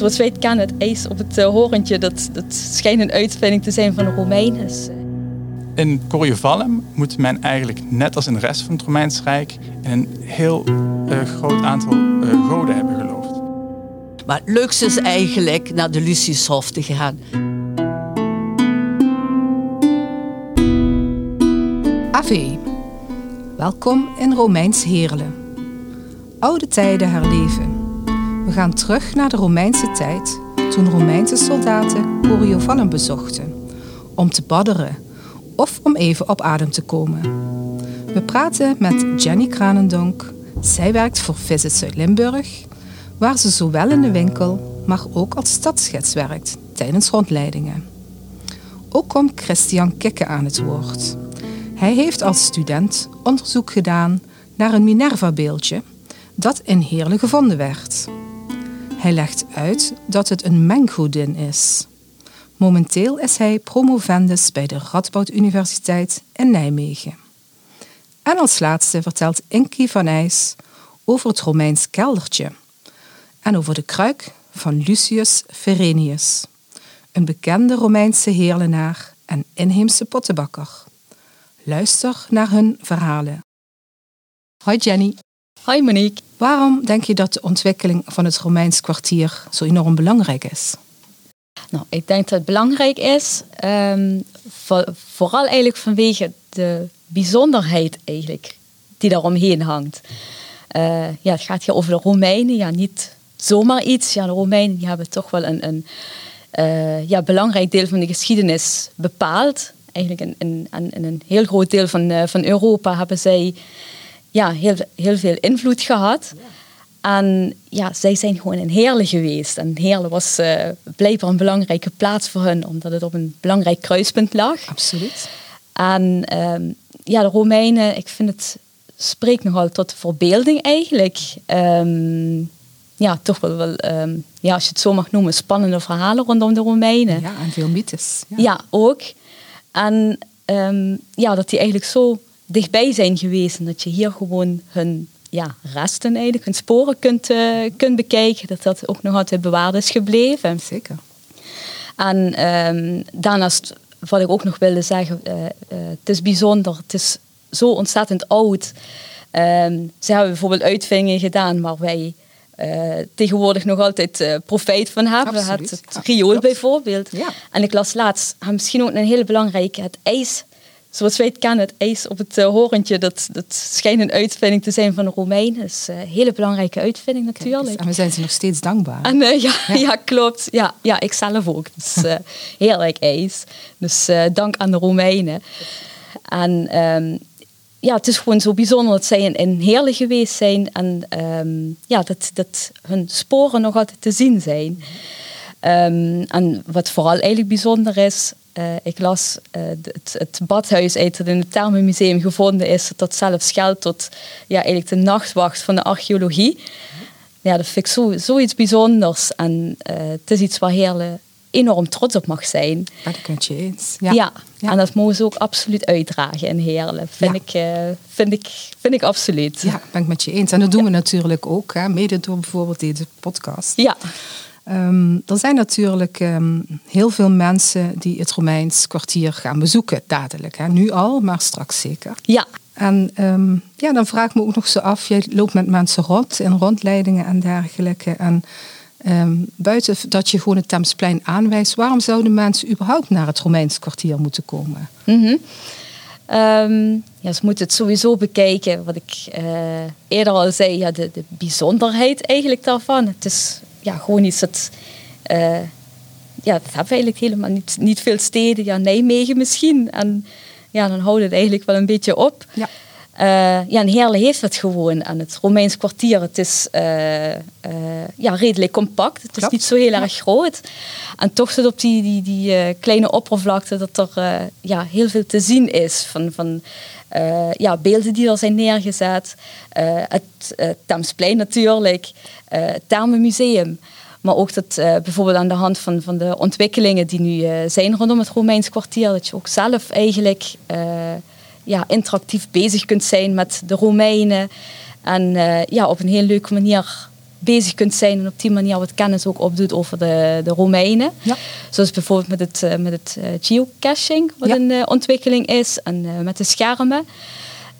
zoals het kennen, het ijs op het uh, horentje, dat, dat schijnt een uitvinding te zijn van de Romeinen. In Coriovallum moet men eigenlijk, net als in de rest van het Romeins Rijk, in een heel uh, groot aantal goden hebben geloofd. Maar het leukste is eigenlijk naar de Luciushof te gaan. Ave. Welkom in Romeins Heerlen. Oude tijden herleven. We gaan terug naar de Romeinse tijd, toen Romeinse soldaten Coriovallum bezochten, om te badderen of om even op adem te komen. We praten met Jenny Kranendonk. Zij werkt voor Visit Zuid-Limburg, waar ze zowel in de winkel, maar ook als stadsgids werkt tijdens rondleidingen. Ook komt Christian Kikke aan het woord. Hij heeft als student onderzoek gedaan naar een Minerva-beeldje dat in Heerlen gevonden werd. Hij legt uit dat het een menggodin is. Momenteel is hij promovendus bij de Radboud Universiteit in Nijmegen. En als laatste vertelt Inky van IJs over het Romeins keldertje en over de kruik van Lucius Verenius, een bekende Romeinse heerlenaar en inheemse pottenbakker. Luister naar hun verhalen. Hoi Jenny. Hoi Monique. Waarom denk je dat de ontwikkeling van het Romeins kwartier zo enorm belangrijk is? Nou, ik denk dat het belangrijk is, voor, vooral eigenlijk vanwege de bijzonderheid eigenlijk die daaromheen hangt. Uh, ja, het gaat hier over de Romeinen, ja, niet zomaar iets. Ja, de Romeinen die hebben toch wel een, een uh, ja, belangrijk deel van de geschiedenis bepaald. Eigenlijk in, in, een heel groot deel van, uh, van Europa hebben zij ja, heel, heel veel invloed gehad. En ja, zij zijn gewoon in Heerlen geweest. En Heerlen was uh, blijkbaar een belangrijke plaats voor hen, omdat het op een belangrijk kruispunt lag. Absoluut. En um, ja, de Romeinen, ik vind het spreekt nogal tot de verbeelding eigenlijk. Um, ja, toch wel, wel um, ja, als je het zo mag noemen, spannende verhalen rondom de Romeinen. Ja, en veel mythes. Ja, ja ook. En ja, dat die eigenlijk zo dichtbij zijn geweest. En dat je hier gewoon hun ja, resten eigenlijk, hun sporen kunt, uh, kunt bekijken. Dat dat ook nog altijd bewaard is gebleven. Zeker. En um, daarnaast, wat ik ook nog wilde zeggen, uh, uh, het is bijzonder. Het is zo ontzettend oud. Um, ze hebben bijvoorbeeld uitvindingen gedaan waar wij uh, tegenwoordig nog altijd uh, profijt van hebben. Absoluut. Het, het riool bijvoorbeeld. Ja. En ik las laatst, misschien ook een hele belangrijke, het ijs zoals wij het kennen, het ijs op het uh, horentje, dat, dat schijnt een uitvinding te zijn van de Romeinen. Dat is een hele belangrijke uitvinding natuurlijk. Kijk, en we zijn ze nog steeds dankbaar. En, uh, ja, ja. ja, klopt. Ja, ja, ik zelf ook. Dus uh, heerlijk ijs. Dus dank aan de Romeinen. En um, ja, het is gewoon zo bijzonder dat zij in, in Heerlen geweest zijn en um, ja, dat, dat hun sporen nog altijd te zien zijn. Um, en wat vooral eigenlijk bijzonder is, uh, ik las uh, het, het, badhuis uit dat in het Thermenmuseum gevonden is, dat zelfs geldt tot ja, eigenlijk de nachtwacht van de archeologie. Ja, dat vind ik zo, zoiets bijzonders. En uh, het is iets waar Heerlen enorm trots op mag zijn. Dat kun je eens. Ja. Ja. ja. en dat mogen ze ook absoluut uitdragen in Heerlen. Vind, ik, vind, ik, vind ik absoluut. Ja, ben ik met je eens. En dat doen we natuurlijk ook, hè, mede door bijvoorbeeld deze podcast. Ja. Um, er zijn natuurlijk um, heel veel mensen die het Romeins kwartier gaan bezoeken, dadelijk. Hè? Nu al, maar straks zeker. Ja. En um, ja, dan vraag ik me ook nog zo af, jij loopt met mensen rond in rondleidingen en dergelijke. En buiten dat je gewoon het Thamesplein aanwijst, waarom zouden mensen überhaupt naar het Romeins kwartier moeten komen? Mm -hmm. Um, ja, ze moeten het sowieso bekijken, wat ik uh, eerder al zei, ja, de, de bijzonderheid eigenlijk daarvan. Het is ja, gewoon iets dat. Uh, ja, dat hebben we eigenlijk helemaal niet, niet veel steden. Ja, Nijmegen misschien. En ja, dan houdt het eigenlijk wel een beetje op. Ja. Uh, ja, en Heerlen heeft het gewoon aan het Romeins kwartier. Het is uh, uh, ja, redelijk compact. Het is Klopt. niet zo heel erg groot. En toch zit op die, die, die kleine oppervlakte dat er ja, heel veel te zien is. Van, van ja, beelden die er zijn neergezet. het uh, Thamesplein natuurlijk. het Thermenmuseum. Maar ook dat bijvoorbeeld aan de hand van, van de ontwikkelingen die nu zijn rondom het Romeins kwartier, dat je ook zelf eigenlijk ja, interactief bezig kunt zijn met de Romeinen. En ja, op een heel leuke manier bezig kunt zijn en op die manier wat kennis ook opdoet over de, de Romeinen. Ja. Zoals bijvoorbeeld met het, eh, met het eh, geocaching, wat Ja. een eh, ontwikkeling is, en eh, met de schermen.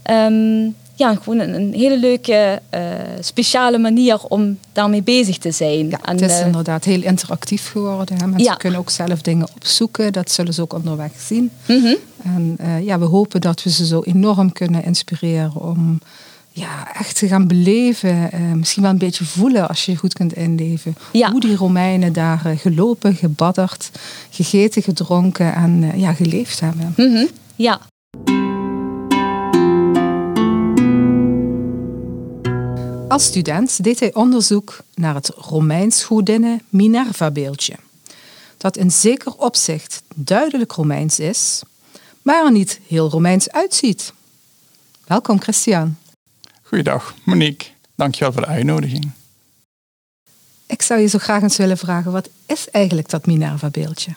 Ehm, ja, gewoon een, een hele leuke, eh, speciale manier om daarmee bezig te zijn. Ja, En, het is eh, inderdaad heel interactief geworden. Hè. Mensen Ja. kunnen ook zelf dingen opzoeken. Dat zullen ze ook onderweg zien. mhm. En eh, ja, we hopen dat we ze zo enorm kunnen inspireren om ja, echt te gaan beleven. misschien wel een beetje voelen als je je goed kunt inleven. Ja. Hoe die Romeinen daar gelopen, gebadderd, gegeten, gedronken en ja, geleefd hebben. Mhm. Ja, Als student deed hij onderzoek naar het Romeins godinnen Minerva-beeldje. Dat in zeker opzicht duidelijk Romeins is, maar er niet heel Romeins uitziet. Welkom Christian. Goeiedag, Monique. Dankjewel voor de uitnodiging. Ik zou je zo graag eens willen vragen, wat is eigenlijk dat Minerva-beeldje?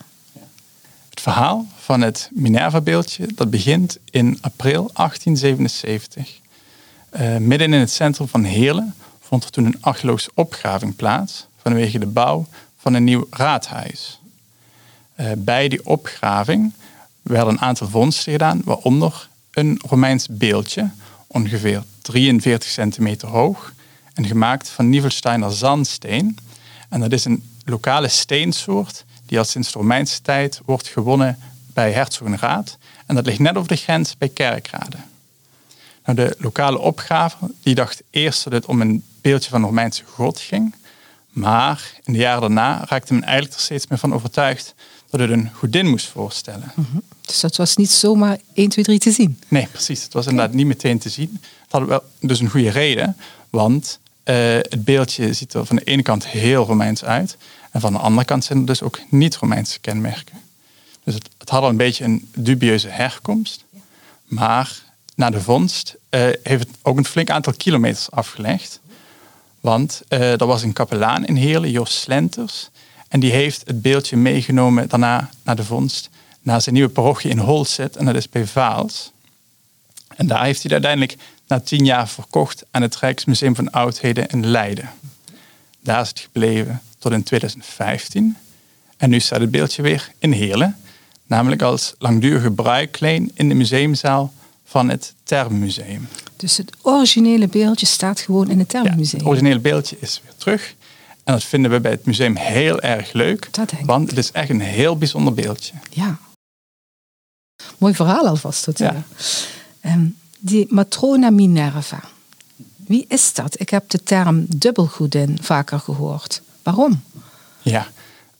Het verhaal van het Minerva-beeldje dat begint in april 1877. Eh, midden in het centrum van Heerlen vond er toen een archeologische opgraving plaats vanwege de bouw van een nieuw raadhuis. Eh, bij die opgraving werden een aantal vondsten gedaan, waaronder een Romeins beeldje, ongeveer 43 centimeter hoog en gemaakt van Nievelsteiner zandsteen. En dat is een lokale steensoort die al sinds de Romeinse tijd wordt gewonnen bij Herzogenraad. En dat ligt net over de grens bij Kerkrade. Nou, de lokale opgraver die dacht eerst dat het om een beeldje van een Romeinse god ging. Maar in de jaren daarna raakte men eigenlijk er steeds meer van overtuigd dat het een godin moest voorstellen. Dus dat was niet zomaar 1, 2, 3 te zien. Nee, precies. Het was inderdaad niet meteen te zien. Het had wel dus een goede reden, want eh, het beeldje ziet er van de ene kant heel Romeins uit. En van de andere kant zijn er dus ook niet-Romeinse kenmerken. Dus het, het had al een beetje een dubieuze herkomst. Maar na de vondst eh, heeft het ook een flink aantal kilometers afgelegd. Want eh, er was een kapelaan in Heerlen, Jos Slenters. En die heeft het beeldje meegenomen daarna naar de vondst. Naar zijn nieuwe parochie in Holzet. En dat is bij Vaals. En daar heeft hij het uiteindelijk na tien jaar verkocht aan het Rijksmuseum van Oudheden in Leiden. Daar is het gebleven tot in 2015. En nu staat het beeldje weer in Heerlen. Namelijk als langdurige bruikleen in de museumzaal van het Termmuseum. Dus het originele beeldje staat gewoon in het Ja, Termmuseum. het originele beeldje is weer terug. En dat vinden we bij het museum heel erg leuk. Dat denk ik. Want het is echt een heel bijzonder beeldje. Ja. Mooi verhaal alvast. Tot Ja. Ehm, die matrona Minerva. Wie is dat? Ik heb de term dubbelgodin vaker gehoord. Waarom? Ja,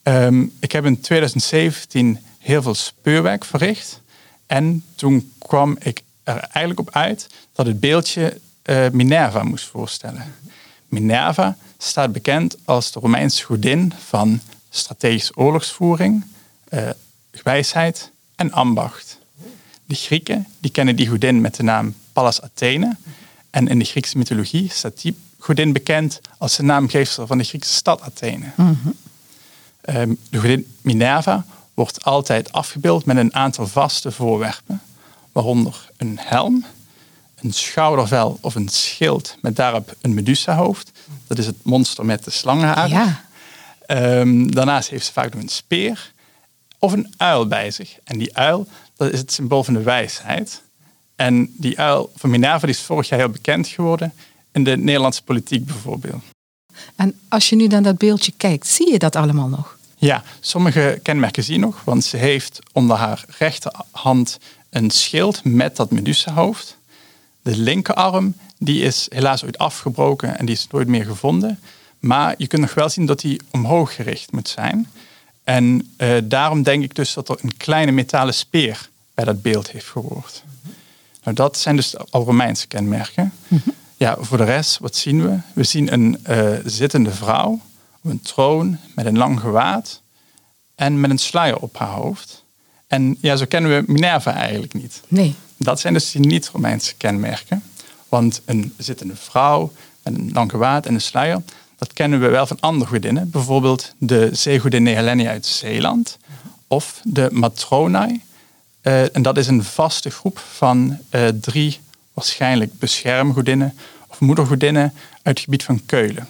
Ehm, ik heb in 2017 heel veel speurwerk verricht. En toen kwam ik er eigenlijk op uit dat het beeldje eh, Minerva moest voorstellen. Minerva staat bekend als de Romeinse godin van strategische oorlogsvoering, eh, wijsheid en ambacht. De Grieken die kennen die godin met de naam Pallas Athene. En in de Griekse mythologie staat die godin bekend als de naamgeefster van de Griekse stad Athene. Ehm, de godin Minerva wordt altijd afgebeeld met een aantal vaste voorwerpen, waaronder een helm, een schoudervel of een schild met daarop een Medusa-hoofd. Dat is het monster met de slangenharen. Ja. Ehm, daarnaast heeft ze vaak nog een speer of een uil bij zich. En die uil, dat is het symbool van de wijsheid. En die uil van Minerva die is vorig jaar heel bekend geworden in de Nederlandse politiek bijvoorbeeld. En als je nu naar dat beeldje kijkt, zie je dat allemaal nog? Ja, sommige kenmerken zie je nog, want ze heeft onder haar rechterhand een schild met dat Medusa-hoofd. De linkerarm die is helaas ooit afgebroken en die is nooit meer gevonden. Maar je kunt nog wel zien dat die omhoog gericht moet zijn. En eh, daarom denk ik dus dat er een kleine metalen speer bij dat beeld heeft gehoord. Nou, dat zijn dus al Romeinse kenmerken. Ja, voor de rest, wat zien we? We zien een eh, zittende vrouw op een troon met een lang gewaad en met een sluier op haar hoofd. En ja, zo kennen we Minerva eigenlijk niet. Nee. Dat zijn dus die niet-Romeinse kenmerken. Want een zittende vrouw met een lang gewaad en een sluier, dat kennen we wel van andere godinnen. Bijvoorbeeld de zeegodin Nehelenia uit Zeeland of de Matronai. Eh, en dat is een vaste groep van eh, drie waarschijnlijk beschermgodinnen of moedergodinnen uit het gebied van Keulen.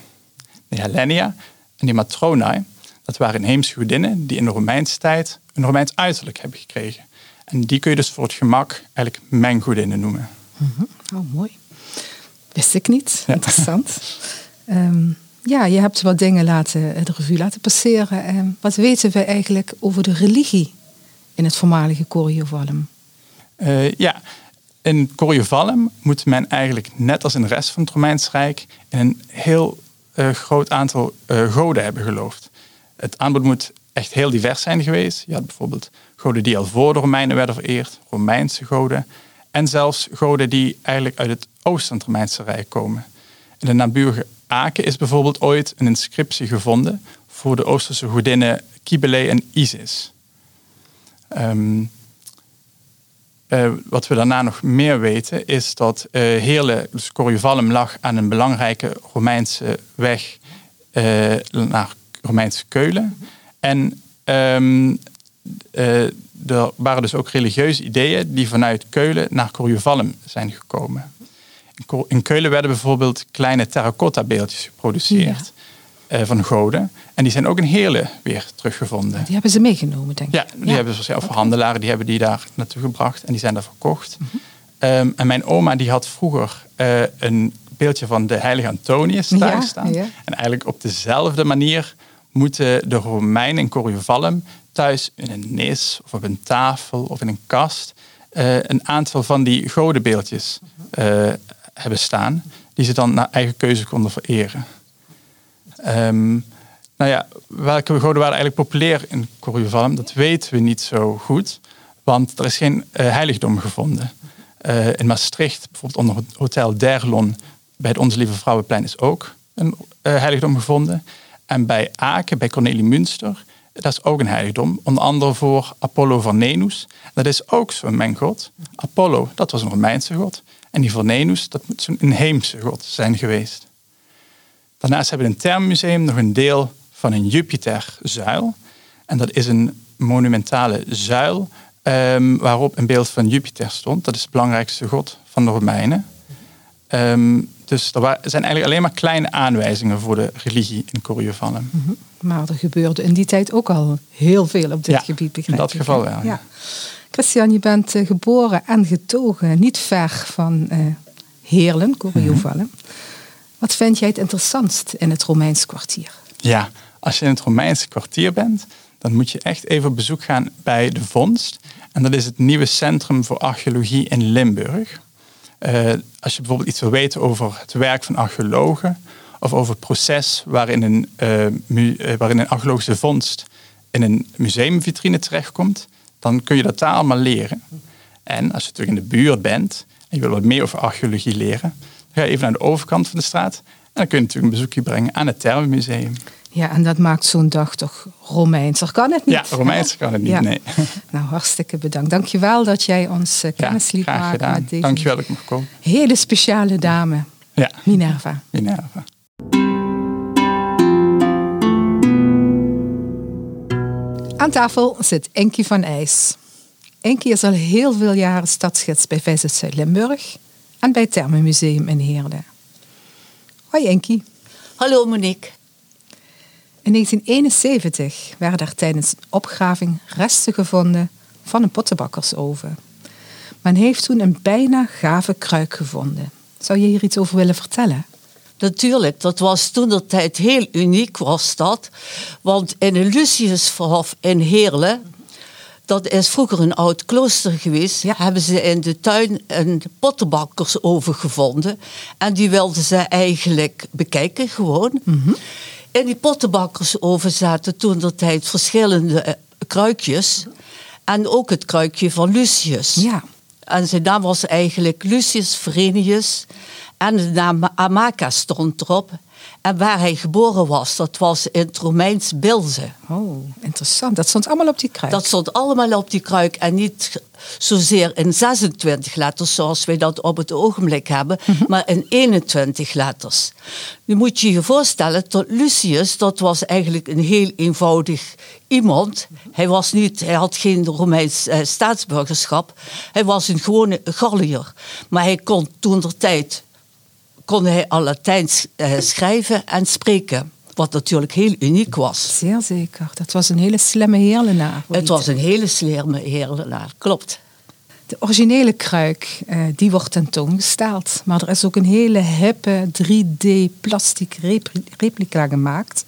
de Hellenia en die Matronae. Dat waren inheemse godinnen die in de Romeinse tijd een Romeins uiterlijk hebben gekregen. En die kun je dus voor het gemak eigenlijk menggodinnen noemen. Oh, mooi. Wist ik niet. Interessant. Ehm, ja, je hebt wat dingen laten, de revue laten passeren. Ehm, wat weten we eigenlijk over de religie in het voormalige Coriovallum? Uh, ja, in Coriovallum moet men eigenlijk net als in de rest van het Romeins Rijk in een heel uh, groot aantal uh, goden hebben geloofd. Het aanbod moet echt heel divers zijn geweest. Je had bijvoorbeeld goden die al voor de Romeinen werden vereerd, Romeinse goden. En zelfs goden die eigenlijk uit het oosten het Romeinse Rijk komen. In de naburige Aken is bijvoorbeeld ooit een inscriptie gevonden voor de Oosterse godinnen Kybele en Isis. Um, uh, wat we daarna nog meer weten is dat uh, Heerlen, dus lag aan een belangrijke Romeinse weg uh, naar Romeinse Keulen. En um, er waren dus ook religieuze ideeën die vanuit Keulen naar Coriovallum zijn gekomen. In Keulen werden bijvoorbeeld kleine terracotta beeldjes geproduceerd ja. van goden. En die zijn ook in Heerlen weer teruggevonden. Die hebben ze meegenomen, denk ik. Ja, die hebben ze zelf handelaren, die hebben die daar naartoe gebracht en die zijn daar verkocht. Mm -hmm. um, en mijn oma die had vroeger uh, een beeldje van de heilige Antonius thuis ja, staan. En eigenlijk op dezelfde manier moeten de Romeinen in Coriovallum thuis in een nis of op een tafel of in een kast uh, een aantal van die godenbeeldjes uh, hebben staan, die ze dan naar eigen keuze konden vereren. Um, nou ja, welke goden waren eigenlijk populair in Coriovallum? Dat weten we niet zo goed, want er is geen uh, heiligdom gevonden. In Maastricht, bijvoorbeeld onder het Hotel Derlon, bij het Onze Lieve Vrouwenplein is ook een heiligdom gevonden. En bij Aken, bij Cornelie Münster, dat is ook een heiligdom. Onder andere voor Apollo van Nenus. Dat is ook zo'n menggod. Apollo, dat was een Romeinse god. En die van Nenus, dat moet zo'n inheemse god zijn geweest. Daarnaast hebben we in het Thermmuseum nog een deel van een Jupiterzuil. En dat is een monumentale zuil um, waarop een beeld van Jupiter stond. Dat is de belangrijkste god van de Romeinen. Um, dus er zijn eigenlijk alleen maar kleine aanwijzingen voor de religie in Coriovallum. Mm -hmm. Maar er gebeurde in die tijd ook al heel veel op dit ja, gebied, begrijp in dat geval wel. Ja. Christian, je bent uh, geboren en getogen niet ver van uh, Heerlen, Coriovallum. Mm -hmm. Wat vind jij het interessantst in het Romeins kwartier? Ja, als je in het Romeinse kwartier bent, dan moet je echt even op bezoek gaan bij de Vondst. En dat is het nieuwe Centrum voor Archeologie in Limburg. Uh, als je bijvoorbeeld iets wil weten over het werk van archeologen of over het proces waarin een, mu, uh, waarin een archeologische vondst in een museumvitrine terechtkomt, dan kun je dat daar allemaal leren. En als je natuurlijk in de buurt bent en je wil wat meer over archeologie leren, dan ga je even naar de overkant van de straat en dan kun je natuurlijk een bezoekje brengen aan het Termenmuseum. Ja, en dat maakt zo'n dag toch Romeinser. Kan het niet? Ja, Romeinser kan het niet, ja. nee. Nou, hartstikke bedankt. Dankjewel dat jij ons uh, kennis liet ja, maken gedaan. met deze Dankjewel dat ik mag komen. hele speciale dame, ja. Minerva. Minerva. Aan tafel zit Enkie van IJs. Enkie is al heel veel jaren stadsgids bij VZ Zuid-Limburg en bij het Thermenmuseum in Heerlen. Hoi Enkie. Hallo Monique. In 1971 werden er tijdens een opgraving resten gevonden van een pottenbakkersoven. Men heeft toen een bijna gave kruik gevonden. Zou je hier iets over willen vertellen? Natuurlijk, dat was toen de tijd heel uniek was dat. Want in een Luciusverhof in Heerlen, dat is vroeger een oud klooster geweest, ja. hebben ze in de tuin een pottenbakkersoven gevonden. En die wilden ze eigenlijk bekijken gewoon. Mm -hmm. In die pottenbakkersoven zaten toen de tijd verschillende uh, kruikjes. En ook het kruikje van Lucius. Ja. En zijn naam was eigenlijk Lucius Verenius. En de naam Amaca stond erop. En waar hij geboren was, dat was in het Romeins Bilze. Oh, interessant. Dat stond allemaal op die kruik? Dat stond allemaal op die kruik. En niet zozeer in 26 letters, zoals wij dat op het ogenblik hebben, mm -hmm. maar in 21 letters. Nu moet je je voorstellen, dat Lucius, dat was eigenlijk een heel eenvoudig iemand. Hij, was niet, hij had geen Romeins eh, staatsburgerschap. Hij was een gewone Gallier. Maar hij kon toen der tijd kon hij al Latijns uh, schrijven en spreken. Wat natuurlijk heel uniek was. Zeer zeker. Dat was een hele slimme heerlenaar. Het was een hele slimme heerlenaar, klopt. De originele kruik, eh, die wordt tentoongesteld. Maar er is ook een hele hippe 3D plastic repli- replica gemaakt.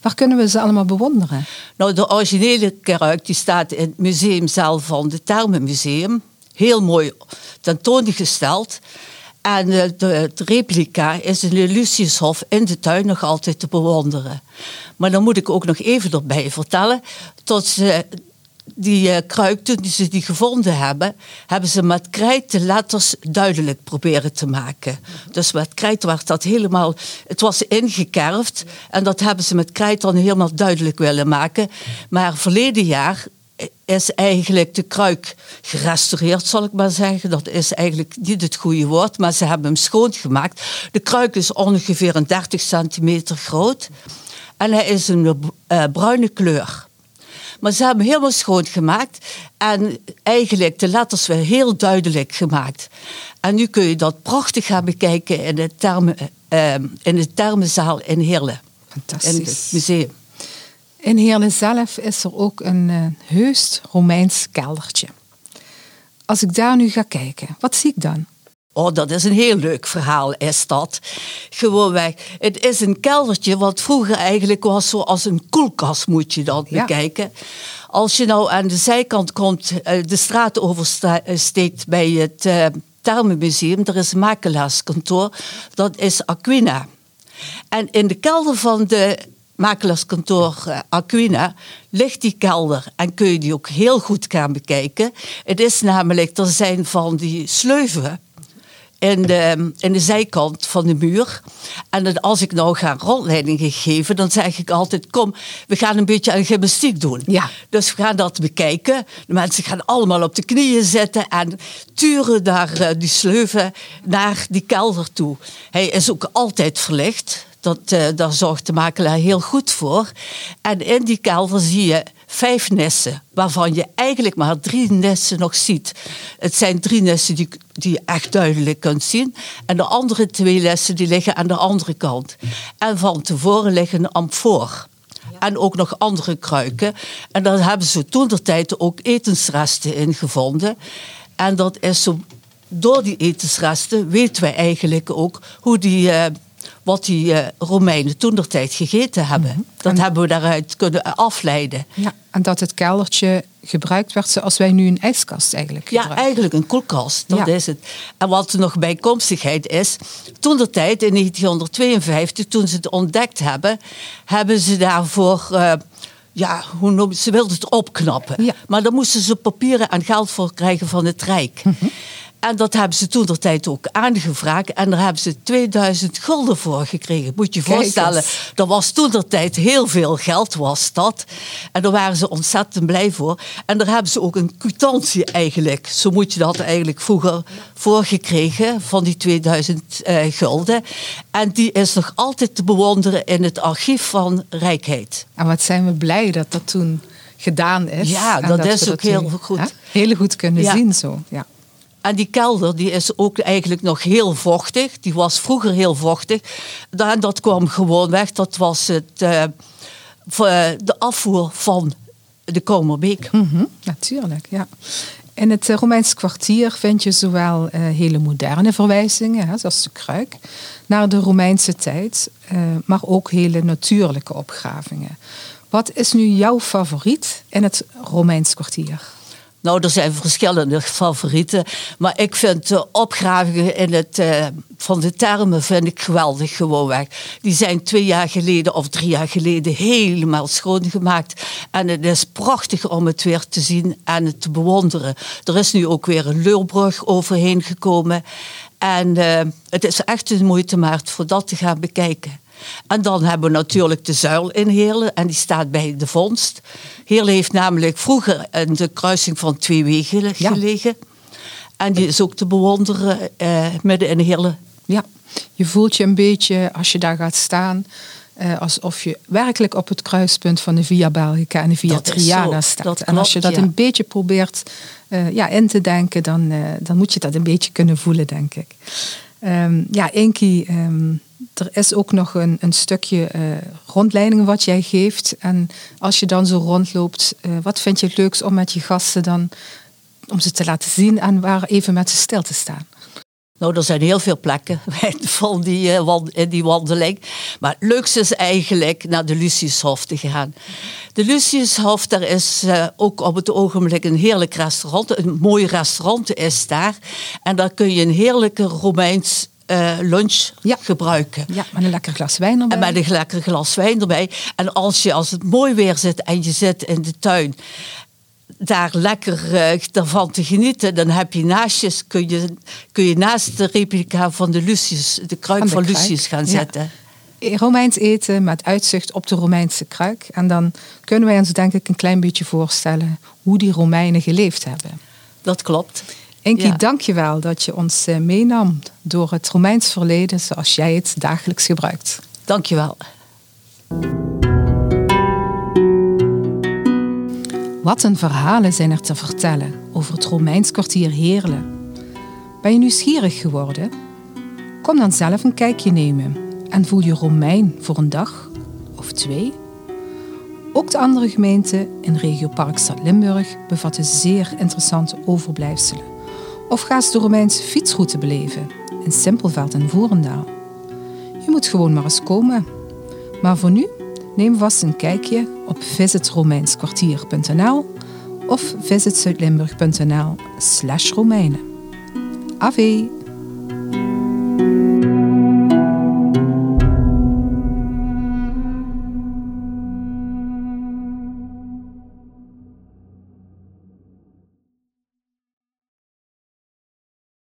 Waar kunnen we ze allemaal bewonderen? Nou, de originele kruik die staat in het museumzaal van het Thermenmuseum. Heel mooi tentoongesteld. En eh, de, replica is in de Luciushof in de tuin nog altijd te bewonderen. Maar dan moet ik ook nog even erbij vertellen. Tot ze die eh, kruik, toen ze die gevonden hebben, hebben ze met krijt de letters duidelijk proberen te maken. Dus met krijt werd dat helemaal, het was ingekerfd en dat hebben ze met krijt dan helemaal duidelijk willen maken. Maar verleden jaar is eigenlijk de kruik gerestaureerd, zal ik maar zeggen. Dat is eigenlijk niet het goede woord, maar ze hebben hem schoongemaakt. De kruik is ongeveer een 30 centimeter groot en hij is een eh, bruine kleur. Maar ze hebben hem helemaal schoongemaakt en eigenlijk de letters weer heel duidelijk gemaakt. En nu kun je dat prachtig gaan bekijken in het, termen, eh, in het Termenzaal in Heerlen. In het Fantastisch. museum. In Heerlen zelf is er ook een eh, heus Romeins keldertje. Als ik daar nu ga kijken, wat zie ik dan? Oh, dat is een heel leuk verhaal, is dat. Gewoonweg. Het is een keldertje wat vroeger eigenlijk was zoals een koelkast, moet je dat Ja. bekijken. Als je nou aan de zijkant komt, eh, de straat oversteekt bij het eh, Thermenmuseum, er is een makelaarskantoor, dat is Aquina. En in de kelder van de makelaarskantoor eh, Aquina ligt die kelder en kun je die ook heel goed gaan bekijken. Het is namelijk, er zijn van die sleuven in de, in de zijkant van de muur. En als ik nou ga rondleidingen geven, dan zeg ik altijd: Kom, we gaan een beetje aan gymnastiek doen. Ja. Dus we gaan dat bekijken. De mensen gaan allemaal op de knieën zitten en turen naar eh, die sleuven, naar die kelder toe. Hij is ook altijd verlicht. Dat, eh, daar zorgt de makelaar heel goed voor. En in die kelder zie je vijf nessen, waarvan je eigenlijk maar drie nessen nog ziet. Het zijn drie nessen die, die je echt duidelijk kunt zien. En de andere twee nessen die liggen aan de andere kant. En van tevoren liggen een amfoor. En ook nog andere kruiken. En daar hebben ze toen de tijd ook etensresten in gevonden. En dat is door die etensresten weten wij eigenlijk ook hoe die, eh, wat die eh, Romeinen toen de tijd gegeten hebben. Dat hebben we daaruit kunnen afleiden. Ja, en dat het keldertje gebruikt werd zoals wij nu een ijskast eigenlijk Ja, gebruiken. eigenlijk een koelkast, dat Ja. is het. En wat er nog bijkomstigheid is, toen de tijd in 1952, toen ze het ontdekt hebben, hebben ze daarvoor, eh, ja, hoe noem je ze wilden het opknappen. Ja. Maar dan moesten ze papieren en geld voor krijgen van het Rijk. Mhm. En dat hebben ze toen de tijd ook aangevraagd. En daar hebben ze 2000 gulden voor gekregen. Moet je je voorstellen, dat was toen de tijd heel veel geld, was dat. En daar waren ze ontzettend blij voor. En daar hebben ze ook een kwitantie eigenlijk. Zo moet je dat eigenlijk vroeger voorgekregen van die 2000 eh, gulden. En die is nog altijd te bewonderen in het archief van Rijkheid. En wat zijn we blij dat dat toen gedaan is. Ja, dat is ook heel goed. heel goed kunnen Ja. zien zo. Ja. En die kelder die is ook eigenlijk nog heel vochtig. Die was vroeger heel vochtig. En dat kwam gewoon weg. Dat was het, eh, eh, de afvoer van de Komerbeek. Mhm, natuurlijk, ja. In het eh, Romeins kwartier vind je zowel hele moderne verwijzingen, hè, zoals de kruik, naar de Romeinse tijd, maar ook hele natuurlijke opgravingen. Wat is nu jouw favoriet in het Romeins kwartier? Nou, er zijn verschillende favorieten. Maar ik vind de opgravingen in het, eh, van de termen vind ik geweldig gewoonweg. Die zijn twee jaar geleden of drie jaar geleden helemaal schoongemaakt. En het is prachtig om het weer te zien en het te bewonderen. Er is nu ook weer een leurbrug overheen gekomen. En eh, het is echt een moeite waard voor dat te gaan bekijken. En dan hebben we natuurlijk de zuil in Heerlen en die staat bij de vondst. Heerlen heeft namelijk vroeger in de kruising van twee wegen Ja. gelegen. En die is ook te bewonderen eh, midden in Heerlen. Ja, je voelt je een beetje als je daar gaat staan, eh, alsof je werkelijk op het kruispunt van de Via Belgica en de Via Dat Triana staat. en als je dat ja. een beetje probeert eh, ja, in te denken, dan, eh, dan moet je dat een beetje kunnen voelen, denk ik. Ehm, ja, Inky, ehm, er is ook nog een, een stukje uh, rondleiding wat jij geeft. En als je dan zo rondloopt, uh, wat vind je het leukst om met je gasten dan om ze te laten zien en waar even met ze stil te staan? Nou, er zijn heel veel plekken van die, uh, in die wandeling. Maar het leukste is eigenlijk naar de Luciushof te gaan. De Luciushof, daar is ook op het ogenblik een heerlijk restaurant. Een mooi restaurant is daar. En daar kun je een heerlijke Romeins uh, lunch ja. gebruiken. Ja, met een lekker glas wijn erbij. En met een lekker glas wijn erbij. En als, je, als het mooi weer zit en je zit in de tuin daar lekker uh, ervan te genieten, dan heb je naastjes, kun je, kun je naast de replica van de Lucius, de kruik van, de van Lucius gaan zetten. Ja. Romeins eten met uitzicht op de Romeinse kruik. En dan kunnen wij ons denk ik een klein beetje voorstellen hoe die Romeinen geleefd hebben. Dat klopt. Enki, ja. dank je wel dat je ons uh, meenam door het Romeins verleden zoals jij het dagelijks gebruikt. Dank je wel. Wat een verhalen zijn er te vertellen over het Romeins kwartier Heerlen. Ben je nieuwsgierig geworden? Kom dan zelf een kijkje nemen en voel je Romein voor een dag of twee. Ook de andere gemeenten in regio Parkstad Limburg bevatten zeer interessante overblijfselen. Of ga eens de Romeinse fietsroute beleven in Simpelveld en Voerendaal. Je moet gewoon maar eens komen. Maar voor nu Neem vast een kijkje op visitromeinskwartier.nl of visitzuidlimburg.nl slash Romeinen. Ave!